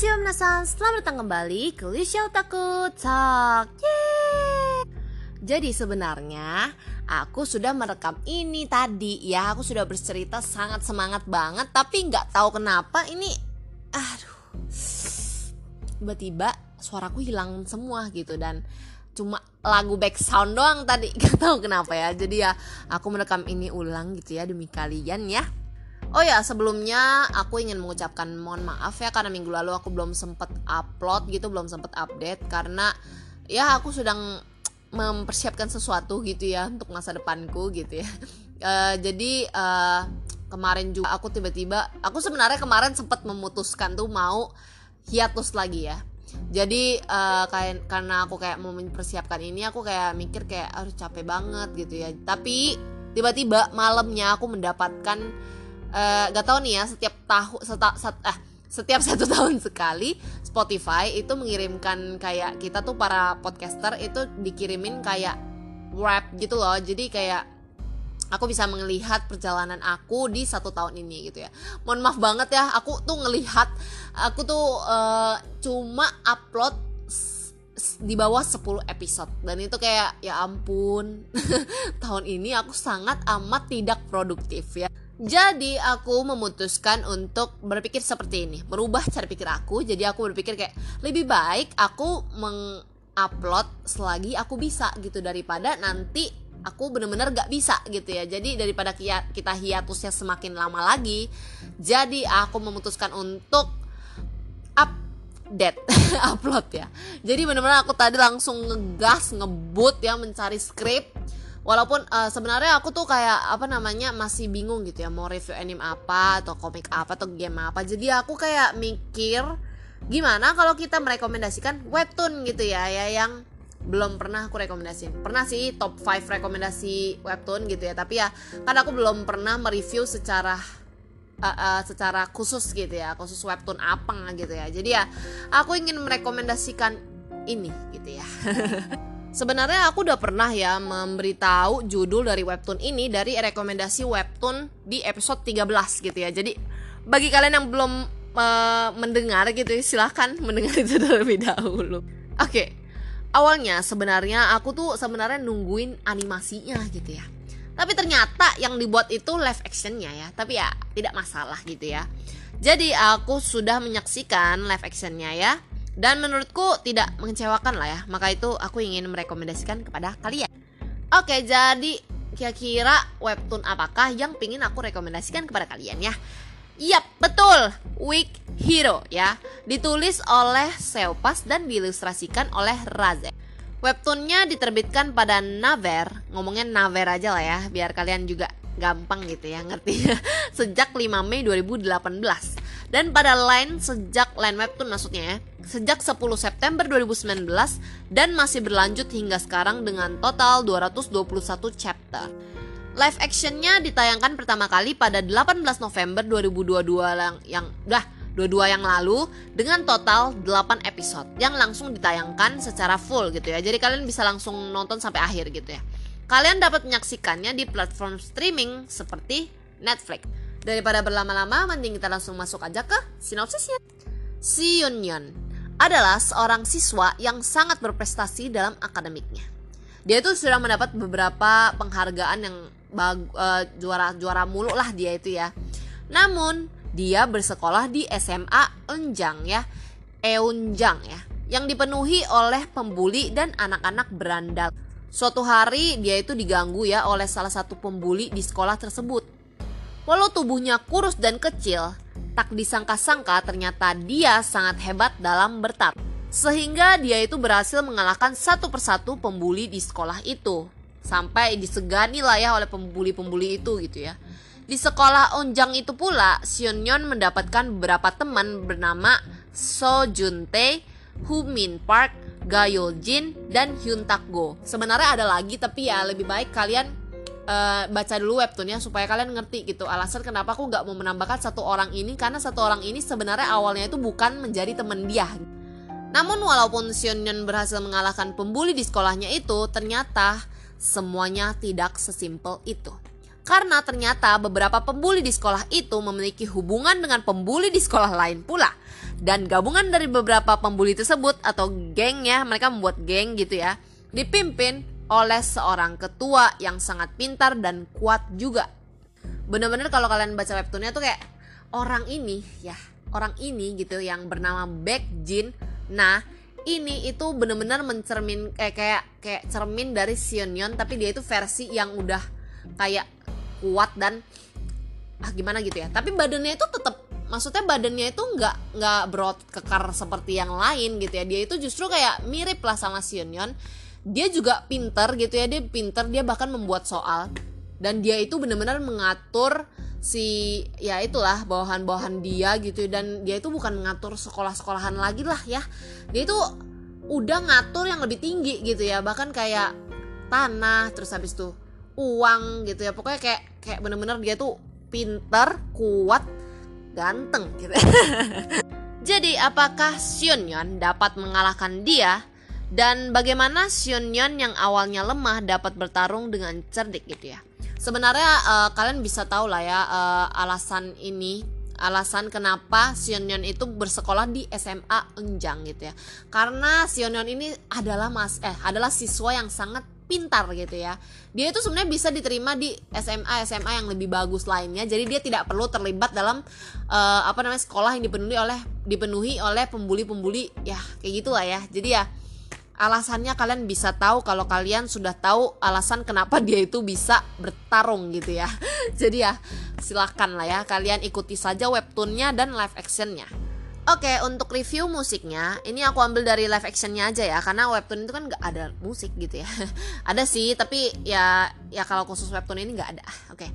Konnichiwa minasan, selamat datang kembali ke Lisha Otaku Talk. Yeay! Jadi sebenarnya aku sudah merekam ini tadi ya. Aku sudah bercerita sangat semangat banget Tapi nggak tahu kenapa ini Aduh Tiba-tiba suaraku hilang semua gitu. Dan cuma lagu back sound doang tadi. Gak tahu kenapa ya. Jadi ya aku merekam ini ulang gitu ya demi kalian ya Oh ya sebelumnya aku ingin mengucapkan mohon maaf ya karena minggu lalu aku belum sempat upload gitu belum sempat update karena ya aku sedang mempersiapkan sesuatu gitu ya untuk masa depanku gitu ya. Uh, jadi uh, kemarin juga aku tiba-tiba aku sebenarnya kemarin sempat memutuskan tuh mau hiatus lagi ya. Jadi uh, kayak karena aku kayak mau mempersiapkan ini aku kayak mikir kayak harus capek banget gitu ya. Tapi tiba-tiba malamnya aku mendapatkan uh, gak tau nih ya setiap tahun seta, set, eh, setiap satu tahun sekali Spotify itu mengirimkan kayak kita tuh para podcaster itu dikirimin kayak rap gitu loh. Jadi kayak aku bisa melihat perjalanan aku di satu tahun ini gitu ya. Mohon maaf banget ya aku tuh ngelihat aku tuh uh, cuma upload di bawah 10 episode. Dan itu kayak ya ampun tahun ini aku sangat amat tidak produktif ya jadi aku memutuskan untuk berpikir seperti ini, merubah cara pikir aku. Jadi aku berpikir kayak lebih baik aku mengupload selagi aku bisa gitu daripada nanti aku bener-bener gak bisa gitu ya. Jadi daripada kita hiatusnya semakin lama lagi, jadi aku memutuskan untuk update upload ya. Jadi bener-bener aku tadi langsung ngegas ngebut ya mencari skrip walaupun uh, sebenarnya aku tuh kayak apa namanya masih bingung gitu ya mau review anime apa atau komik apa atau game apa. Jadi aku kayak mikir gimana kalau kita merekomendasikan webtoon gitu ya ya yang belum pernah aku rekomendasiin. Pernah sih top 5 rekomendasi webtoon gitu ya tapi ya kan aku belum pernah mereview secara uh, uh, secara khusus gitu ya khusus webtoon apa gitu ya. Jadi ya aku ingin merekomendasikan ini gitu ya Sebenarnya aku udah pernah ya memberitahu judul dari webtoon ini dari rekomendasi webtoon di episode 13 gitu ya. Jadi bagi kalian yang belum uh, mendengar gitu ya, silahkan mendengar itu terlebih dahulu. Oke. Okay. Awalnya sebenarnya aku tuh sebenarnya nungguin animasinya gitu ya. Tapi ternyata yang dibuat itu live actionnya ya. Tapi ya tidak masalah gitu ya. Jadi aku sudah menyaksikan live actionnya ya dan menurutku tidak mengecewakan lah ya. Maka itu aku ingin merekomendasikan kepada kalian. Oke, jadi kira-kira webtoon apakah yang pingin aku rekomendasikan kepada kalian ya? Yap, betul. Week Hero ya. Ditulis oleh Seopas dan diilustrasikan oleh Raze. Webtoonnya diterbitkan pada Naver. Ngomongnya Naver aja lah ya, biar kalian juga gampang gitu ya ngerti sejak 5 Mei 2018 dan pada Line sejak Line Webtoon maksudnya ya, sejak 10 September 2019 dan masih berlanjut hingga sekarang dengan total 221 chapter. Live actionnya ditayangkan pertama kali pada 18 November 2022 yang, yang dah 22 yang lalu dengan total 8 episode yang langsung ditayangkan secara full gitu ya. Jadi kalian bisa langsung nonton sampai akhir gitu ya. Kalian dapat menyaksikannya di platform streaming seperti Netflix. Daripada berlama-lama, mending kita langsung masuk aja ke sinopsisnya. Si Yun adalah seorang siswa yang sangat berprestasi dalam akademiknya. Dia itu sudah mendapat beberapa penghargaan yang uh, juara juara mulu lah dia itu ya. Namun dia bersekolah di SMA Eunjang ya, Eunjang ya, yang dipenuhi oleh pembuli dan anak-anak berandal. Suatu hari dia itu diganggu ya oleh salah satu pembuli di sekolah tersebut. Walau tubuhnya kurus dan kecil, tak disangka-sangka ternyata dia sangat hebat dalam bertarung. Sehingga dia itu berhasil mengalahkan satu persatu pembuli di sekolah itu. Sampai disegani lah ya oleh pembuli-pembuli itu gitu ya. Di sekolah Onjang itu pula, Sion mendapatkan beberapa teman bernama So Jun Tae, Hu Min Park, Gayol Jin, dan Hyun Tak Go. Sebenarnya ada lagi tapi ya lebih baik kalian uh, baca dulu webtoonnya supaya kalian ngerti gitu alasan kenapa aku nggak mau menambahkan satu orang ini karena satu orang ini sebenarnya awalnya itu bukan menjadi teman dia. Namun walaupun Sionyeon berhasil mengalahkan pembuli di sekolahnya itu, ternyata semuanya tidak sesimpel itu. Karena ternyata beberapa pembuli di sekolah itu memiliki hubungan dengan pembuli di sekolah lain pula. Dan gabungan dari beberapa pembuli tersebut atau geng ya, mereka membuat geng gitu ya, dipimpin oleh seorang ketua yang sangat pintar dan kuat juga. Bener-bener kalau kalian baca webtoonnya tuh kayak orang ini ya, orang ini gitu yang bernama Baek Jin. Nah, ini itu bener-bener mencermin eh, kayak kayak cermin dari Sionyon tapi dia itu versi yang udah kayak kuat dan ah gimana gitu ya tapi badannya itu tetap maksudnya badannya itu nggak nggak berotot kekar seperti yang lain gitu ya dia itu justru kayak mirip lah sama Sionyon dia juga pinter gitu ya dia pinter dia bahkan membuat soal. Dan dia itu benar-benar mengatur si ya itulah bawahan-bawahan dia gitu. Dan dia itu bukan mengatur sekolah-sekolahan lagi lah ya. Dia itu udah ngatur yang lebih tinggi gitu ya. Bahkan kayak tanah terus habis itu uang gitu ya. Pokoknya kayak kayak bener-bener dia tuh pinter kuat ganteng gitu. Jadi apakah Xionyun dapat mengalahkan dia dan bagaimana Xionyun yang awalnya lemah dapat bertarung dengan cerdik gitu ya? Sebenarnya uh, kalian bisa tahu lah ya uh, alasan ini alasan kenapa Sionyon itu bersekolah di SMA Enjang gitu ya. Karena Sionyon ini adalah mas eh adalah siswa yang sangat pintar gitu ya. Dia itu sebenarnya bisa diterima di SMA SMA yang lebih bagus lainnya. Jadi dia tidak perlu terlibat dalam uh, apa namanya sekolah yang dipenuhi oleh dipenuhi oleh pembuli-pembuli ya kayak gitulah ya. Jadi ya alasannya kalian bisa tahu kalau kalian sudah tahu alasan kenapa dia itu bisa bertarung gitu ya jadi ya silahkan lah ya kalian ikuti saja webtoonnya dan live actionnya Oke, untuk review musiknya, ini aku ambil dari live actionnya aja ya, karena webtoon itu kan nggak ada musik gitu ya. ada sih, tapi ya ya kalau khusus webtoon ini nggak ada. Oke,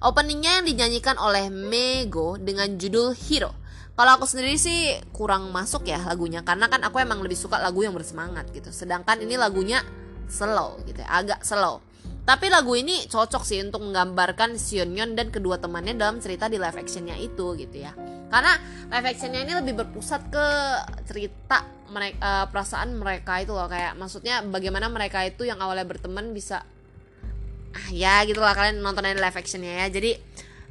openingnya yang dinyanyikan oleh Mego dengan judul Hero. Kalau aku sendiri sih kurang masuk ya lagunya karena kan aku emang lebih suka lagu yang bersemangat gitu. Sedangkan ini lagunya slow gitu ya, agak slow. Tapi lagu ini cocok sih untuk menggambarkan Sionyon dan kedua temannya dalam cerita di live actionnya itu gitu ya. Karena live actionnya ini lebih berpusat ke cerita mereka eh, perasaan mereka itu loh kayak maksudnya bagaimana mereka itu yang awalnya berteman bisa ah ya gitulah kalian nonton live actionnya ya. Jadi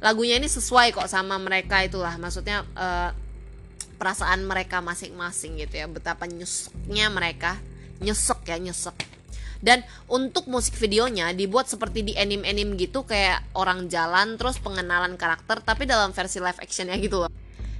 lagunya ini sesuai kok sama mereka itulah. Maksudnya uh, perasaan mereka masing-masing gitu ya. Betapa nyesuknya mereka. Nyesek ya nyesek. Dan untuk musik videonya dibuat seperti di anime-anime gitu kayak orang jalan terus pengenalan karakter tapi dalam versi live actionnya gitu loh.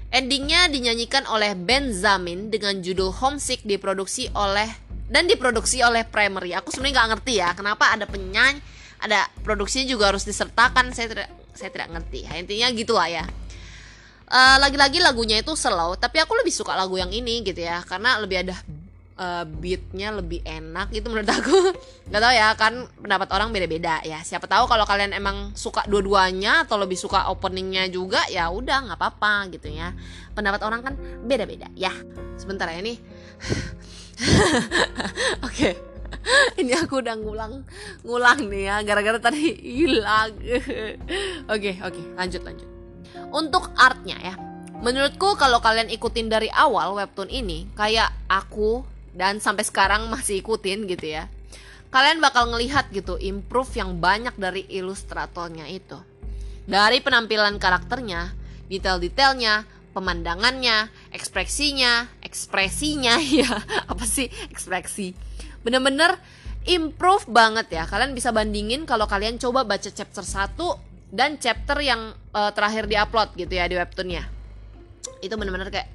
Endingnya dinyanyikan oleh Benjamin dengan judul Homesick diproduksi oleh dan diproduksi oleh Primary aku sebenarnya nggak ngerti ya kenapa ada penyanyi ada produksinya juga harus disertakan. Saya tidak saya tidak ngerti. Ya, intinya gitulah ya. Uh, lagi-lagi lagunya itu slow tapi aku lebih suka lagu yang ini gitu ya karena lebih ada uh, beatnya lebih enak gitu menurut aku. Nggak tahu ya kan pendapat orang beda-beda ya. Siapa tahu kalau kalian emang suka dua-duanya atau lebih suka openingnya juga ya udah nggak apa-apa gitu ya. Pendapat orang kan beda-beda ya. Sebentar ya ini. Oke. okay. ini aku udah ngulang ngulang nih ya gara-gara tadi hilang. Oke oke lanjut lanjut. Untuk artnya ya menurutku kalau kalian ikutin dari awal webtoon ini kayak aku dan sampai sekarang masih ikutin gitu ya kalian bakal ngelihat gitu improve yang banyak dari ilustratornya itu. Dari penampilan karakternya detail-detailnya pemandangannya ekspresinya ekspresinya ya apa sih ekspresi bener-bener improve banget ya. Kalian bisa bandingin kalau kalian coba baca chapter 1 dan chapter yang uh, terakhir diupload gitu ya di webtoonnya. Itu bener-bener kayak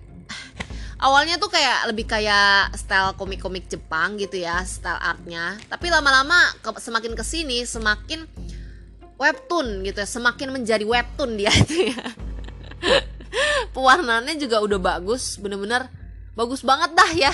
awalnya tuh kayak lebih kayak style komik-komik Jepang gitu ya style artnya. Tapi lama-lama ke, semakin ke sini semakin webtoon gitu ya semakin menjadi webtoon dia itu ya. Pewarnaannya juga udah bagus bener-bener bagus banget dah ya.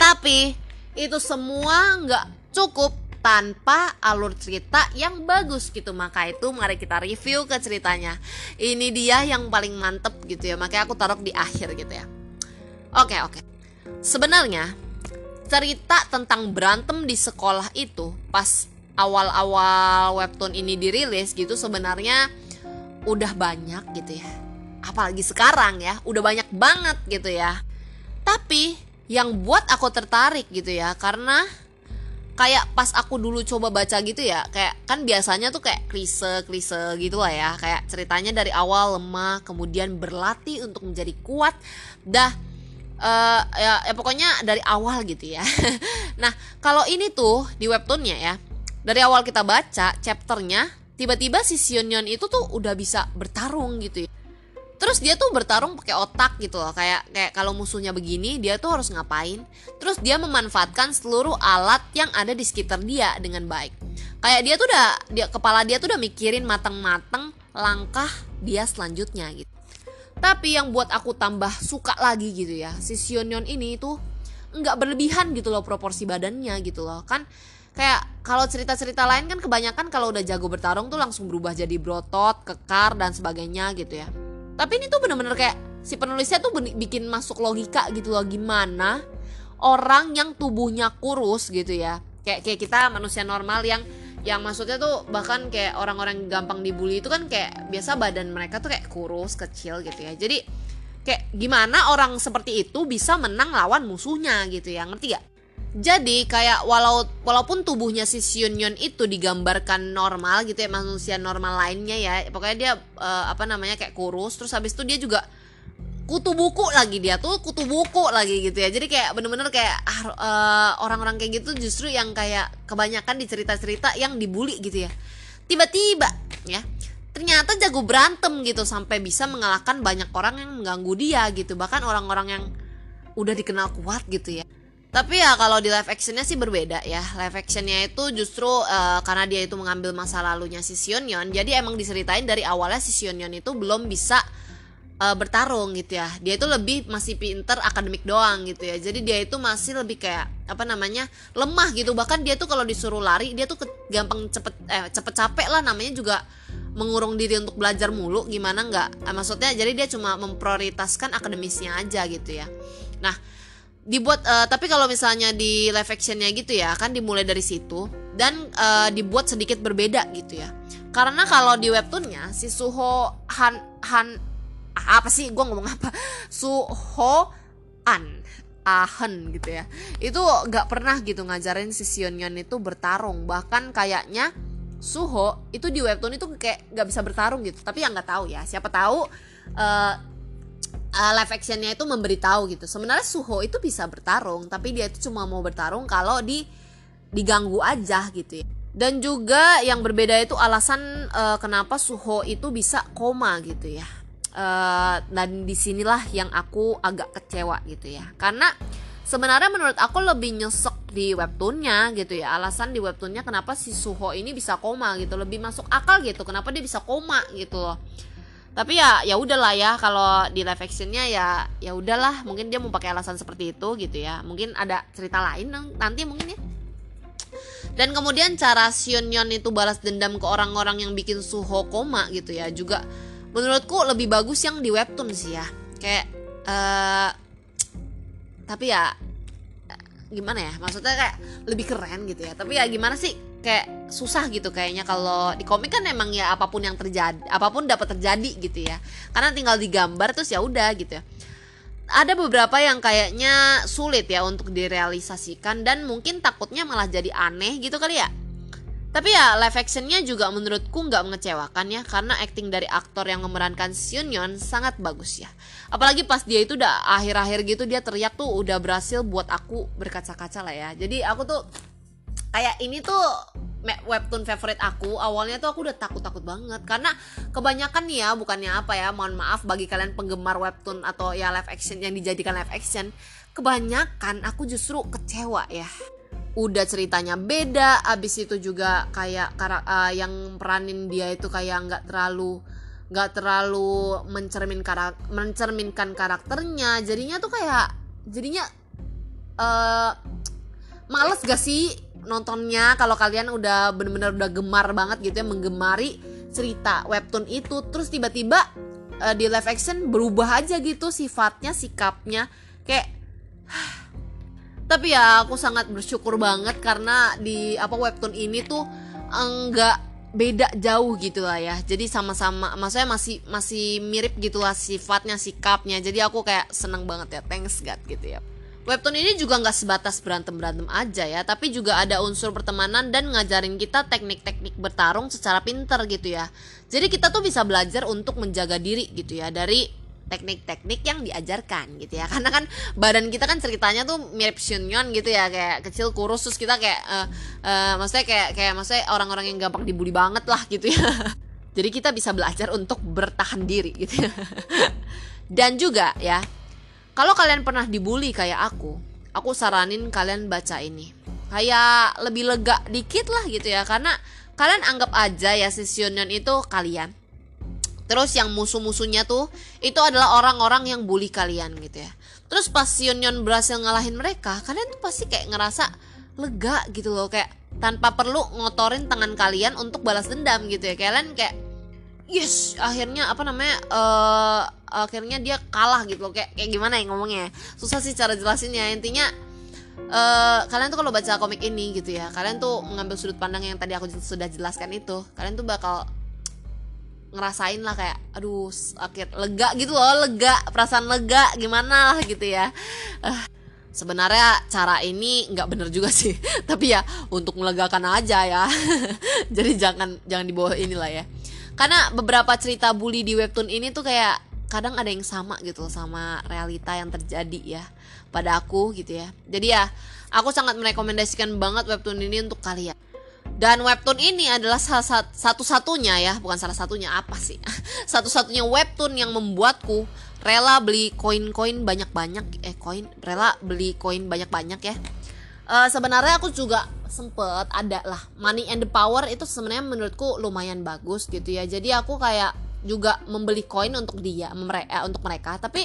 Tapi itu semua nggak cukup tanpa alur cerita yang bagus gitu. Maka itu mari kita review ke ceritanya. Ini dia yang paling mantep gitu ya. Makanya aku taruh di akhir gitu ya. Oke oke. Sebenarnya cerita tentang berantem di sekolah itu pas awal-awal webtoon ini dirilis gitu sebenarnya udah banyak gitu ya. Apalagi sekarang ya udah banyak banget gitu ya. Tapi yang buat aku tertarik gitu ya. Karena kayak pas aku dulu coba baca gitu ya kayak kan biasanya tuh kayak klise klise gitu lah ya. Kayak ceritanya dari awal lemah kemudian berlatih untuk menjadi kuat. Dah uh, ya, ya pokoknya dari awal gitu ya. Nah kalau ini tuh di webtoonnya ya dari awal kita baca chapternya tiba-tiba si Sionyon itu tuh udah bisa bertarung gitu ya terus dia tuh bertarung pakai otak gitu loh kayak kayak kalau musuhnya begini dia tuh harus ngapain? Terus dia memanfaatkan seluruh alat yang ada di sekitar dia dengan baik. Kayak dia tuh udah dia kepala dia tuh udah mikirin matang-matang langkah dia selanjutnya gitu. Tapi yang buat aku tambah suka lagi gitu ya si Sionyon ini tuh nggak berlebihan gitu loh proporsi badannya gitu loh. Kan kayak kalau cerita-cerita lain kan kebanyakan kalau udah jago bertarung tuh langsung berubah jadi brotot, kekar dan sebagainya gitu ya tapi ini tuh bener-bener kayak si penulisnya tuh bikin masuk logika gitu loh gimana orang yang tubuhnya kurus gitu ya. Kayak kayak kita manusia normal yang yang maksudnya tuh bahkan kayak orang-orang gampang dibully itu kan kayak biasa badan mereka tuh kayak kurus kecil gitu ya. Jadi kayak gimana orang seperti itu bisa menang lawan musuhnya gitu ya ngerti gak jadi kayak walau walaupun tubuhnya si Xion itu digambarkan normal gitu ya manusia normal lainnya ya pokoknya dia uh, apa namanya kayak kurus terus habis itu dia juga kutu buku lagi dia tuh kutu buku lagi gitu ya. Jadi kayak bener-bener kayak uh, orang-orang kayak gitu justru yang kayak kebanyakan di cerita-cerita yang dibully gitu ya. Tiba-tiba ya ternyata jago berantem gitu sampai bisa mengalahkan banyak orang yang mengganggu dia gitu. Bahkan orang-orang yang udah dikenal kuat gitu ya tapi ya kalau di live actionnya sih berbeda ya. Live actionnya itu justru uh, karena dia itu mengambil masa lalunya si Sionyon jadi emang diceritain dari awalnya si Sionyon itu belum bisa uh, bertarung gitu ya. Dia itu lebih masih pinter akademik doang gitu ya. Jadi dia itu masih lebih kayak apa namanya lemah gitu. Bahkan dia tuh kalau disuruh lari dia tuh gampang cepet eh cepet capek lah. Namanya juga mengurung diri untuk belajar mulu gimana nggak? Eh, maksudnya jadi dia cuma memprioritaskan akademisnya aja gitu ya. Nah dibuat uh, tapi kalau misalnya di live actionnya gitu ya kan dimulai dari situ dan uh, dibuat sedikit berbeda gitu ya. Karena kalau di webtoonnya si Suho Han Han apa sih? Gue ngomong apa? Suho An Ahen gitu ya. Itu nggak pernah gitu ngajarin si Sionyon itu bertarung. Bahkan kayaknya Suho itu di webtoon itu kayak nggak bisa bertarung gitu. Tapi yang nggak tahu ya. Siapa tahu uh, uh, live actionnya itu memberitahu gitu. Sebenarnya Suho itu bisa bertarung tapi dia itu cuma mau bertarung kalau di diganggu aja gitu ya. Dan juga yang berbeda itu alasan uh, kenapa Suho itu bisa koma gitu ya. Uh, dan di sinilah yang aku agak kecewa gitu ya. Karena sebenarnya menurut aku lebih nyesek di webtoonnya gitu ya. Alasan di webtoonnya kenapa si Suho ini bisa koma gitu. Lebih masuk akal gitu kenapa dia bisa koma gitu loh tapi ya ya udahlah ya kalau di live actionnya ya ya udahlah mungkin dia mau pakai alasan seperti itu gitu ya. Mungkin ada cerita lain nanti mungkin ya. Dan kemudian cara Sionyon itu balas dendam ke orang-orang yang bikin Suho koma gitu ya juga menurutku lebih bagus yang di webtoon sih ya. Kayak uh, tapi ya gimana ya maksudnya kayak lebih keren gitu ya. Tapi ya gimana sih kayak susah gitu kayaknya kalau di komik kan emang ya apa pun yang terjadi apa pun dapat terjadi gitu ya karena tinggal digambar terus ya udah gitu ya ada beberapa yang kayaknya sulit ya untuk direalisasikan dan mungkin takutnya malah jadi aneh gitu kali ya tapi ya live actionnya juga menurutku nggak mengecewakan ya karena acting dari aktor yang memerankan Seunyeon sangat bagus ya. Apalagi pas dia itu udah akhir-akhir gitu dia teriak tuh udah berhasil buat aku berkaca-kaca lah ya. Jadi aku tuh kayak ini tuh webtoon favorit aku awalnya tuh aku udah takut-takut banget. Karena kebanyakan nih ya bukannya apa ya mohon maaf bagi kalian penggemar webtoon atau ya live action yang dijadikan live action kebanyakan aku justru kecewa ya. Udah ceritanya beda abis itu juga kayak uh, yang peranin dia itu kayak nggak terlalu nggak terlalu mencermin karak mencerminkan karakternya. Jadinya tuh kayak jadinya uh, males gak sih nontonnya kalau kalian udah bener-bener udah gemar banget gitu ya menggemari cerita webtoon itu terus tiba-tiba uh, di live action berubah aja gitu sifatnya sikapnya. Kayak tapi ya aku sangat bersyukur banget karena di apa webtoon ini tuh enggak beda jauh gitu lah ya. Jadi sama-sama maksudnya masih masih mirip gitulah sifatnya sikapnya. Jadi aku kayak seneng banget ya thanks God gitu ya Webtoon ini juga nggak sebatas berantem-berantem aja ya, tapi juga ada unsur pertemanan dan ngajarin kita teknik-teknik bertarung secara pinter gitu ya. Jadi kita tuh bisa belajar untuk menjaga diri gitu ya dari teknik-teknik yang diajarkan gitu ya. Karena kan badan kita kan ceritanya tuh mirip Shunyun gitu ya kayak kecil kurus terus kita kayak uh, uh, maksudnya kayak kayak maksudnya orang-orang yang gampang dibully banget lah gitu ya. Jadi kita bisa belajar untuk bertahan diri gitu ya. Dan juga ya kalau kalian pernah dibully kayak aku, aku saranin kalian baca ini. Kayak lebih lega dikit lah gitu ya karena kalian anggap aja ya si Sionon itu kalian. Terus yang musuh-musuhnya tuh itu adalah orang-orang yang bully kalian gitu ya. Terus pas Sionon berhasil ngalahin mereka, kalian tuh pasti kayak ngerasa lega gitu loh kayak tanpa perlu ngotorin tangan kalian untuk balas dendam gitu ya. Kalian kayak yes akhirnya apa namanya uh, akhirnya dia kalah gitu loh. Kayak kayak gimana ya ngomongnya? Susah sih cara jelasinnya intinya uh, kalian tuh kalau baca komik ini gitu ya kalian tuh mengambil sudut pandang yang tadi aku sudah jelaskan itu kalian tuh bakal ngerasain lah kayak aduh akhir lega gitu loh lega perasaan lega gimana lah gitu ya. Uh, sebenarnya cara ini nggak bener juga sih. Tapi ya untuk melegakan aja ya. Jadi jangan jangan dibawa inilah ya. Karena beberapa cerita bully di webtoon ini tuh kayak kadang ada yang sama gitu sama realita yang terjadi ya pada aku gitu ya. Jadi ya aku sangat merekomendasikan banget webtoon ini untuk kalian. Dan webtoon ini adalah salah satu-satunya ya bukan salah satunya apa sih? Satu-satunya webtoon yang membuatku rela beli koin-koin banyak-banyak eh koin rela beli koin banyak-banyak ya. Uh, sebenarnya aku juga sempet ada lah money and the power itu sebenarnya menurutku lumayan bagus gitu ya. Jadi aku kayak juga membeli koin untuk dia mereka eh, untuk mereka. Tapi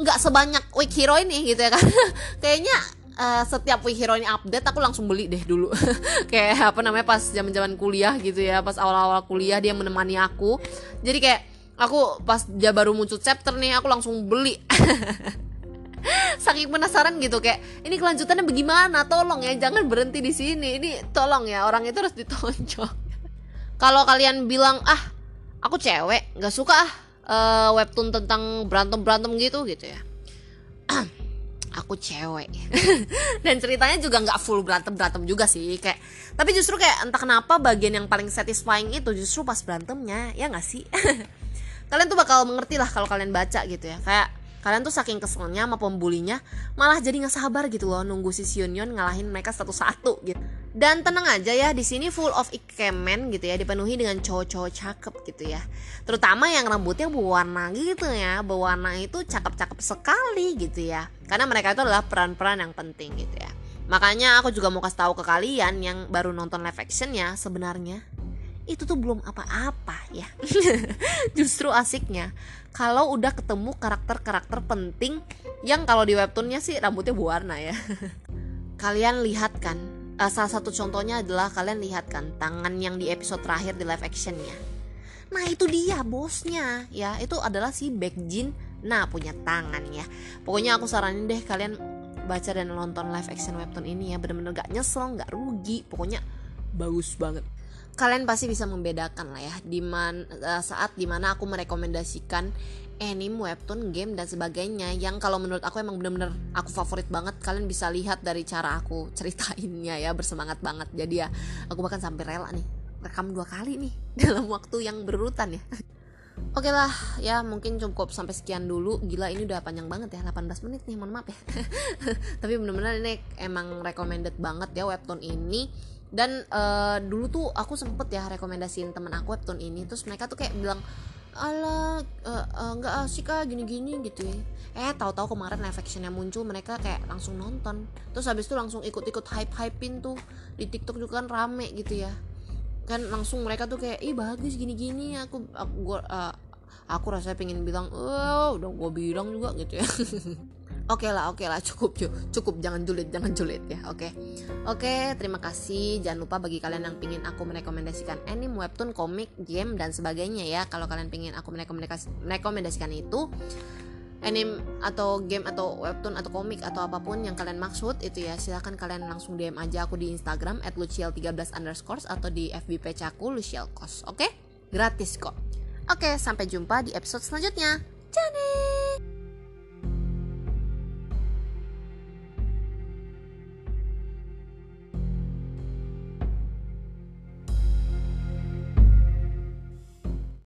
nggak sebanyak week hero ini gitu ya kan. Kayaknya uh, setiap week hero ini update aku langsung beli deh dulu. Kayak apa namanya pas zaman zaman kuliah gitu ya pas awal awal kuliah dia menemani aku. Jadi kayak aku pas dia baru muncul chapter nih aku langsung beli. Saking penasaran gitu kayak ini kelanjutannya bagaimana? Tolong ya jangan berhenti di sini. Ini tolong ya orang itu harus ditonjok. Kalau kalian bilang ah aku cewek nggak suka uh, webtoon tentang berantem berantem gitu gitu ya. Aku cewek. Dan ceritanya juga nggak full berantem berantem juga sih kayak tapi justru kayak entah kenapa bagian yang paling satisfying itu justru pas berantemnya ya nggak sih? Kalian tuh bakal mengerti lah kalau kalian baca gitu ya. Kayak kalian tuh saking keselnya sama pembulinya malah jadi nggak sabar gitu loh nunggu si Sionyon ngalahin mereka satu-satu gitu dan tenang aja ya di sini full of ikemen gitu ya dipenuhi dengan cowok-cowok cakep gitu ya. Terutama yang rambutnya berwarna gitu ya berwarna itu cakep-cakep sekali gitu ya. Karena mereka itu adalah peran-peran yang penting gitu ya. Makanya aku juga mau kasih tahu ke kalian yang baru nonton live actionnya sebenarnya itu tuh belum apa-apa ya. Justru asiknya kalau udah ketemu karakter-karakter penting yang kalau di webtoonnya sih rambutnya berwarna ya. Kalian lihat kan uh, salah satu contohnya adalah kalian lihat kan tangan yang di episode terakhir di live actionnya. Nah itu dia bosnya. Ya itu adalah si Baekjin nah punya tangan ya. Pokoknya aku saranin deh kalian baca dan nonton live action webtoon ini ya. Bener-bener gak nyesel gak rugi. Pokoknya bagus banget kalian pasti bisa membedakan lah ya di man, uh, saat di mana aku merekomendasikan anime, webtoon, game dan sebagainya yang kalau menurut aku emang bener-bener aku favorit banget kalian bisa lihat dari cara aku ceritainnya ya bersemangat banget jadi ya aku bahkan sampai rela nih rekam dua kali nih dalam waktu yang berurutan ya Oke lah, ya mungkin cukup sampai sekian dulu. Gila ini udah panjang banget ya, 18 menit nih, mohon maaf ya. Tapi bener-bener ini emang recommended banget ya webtoon ini dan uh, dulu tuh aku sempet ya rekomendasiin temen aku webtoon ini terus mereka tuh kayak bilang ala nggak uh, uh, asik ah gini-gini gitu ya. Eh tahu-tahu kemarin live actionnya muncul mereka kayak langsung nonton. Terus habis itu langsung ikut-ikut hype hypein tuh di TikTok juga kan rame gitu ya. Kan langsung mereka tuh kayak ih bagus gini-gini aku aku gua, uh, aku rasanya pengen bilang oh udah gue bilang juga gitu ya Oke okay lah, oke okay lah, cukup cukup, jangan julid, jangan julid ya, oke. Okay. Oke, okay, terima kasih. Jangan lupa bagi kalian yang pingin aku merekomendasikan anime, webtoon, komik, game dan sebagainya ya. Kalau kalian pingin aku merekomendasikan itu anime atau game atau webtoon atau komik atau apa pun yang kalian maksud itu ya silahkan kalian langsung DM aja aku di Instagram at luciel13 underscore atau di FB page aku lucielkos oke okay? gratis kok oke sampai jumpa di episode selanjutnya Janet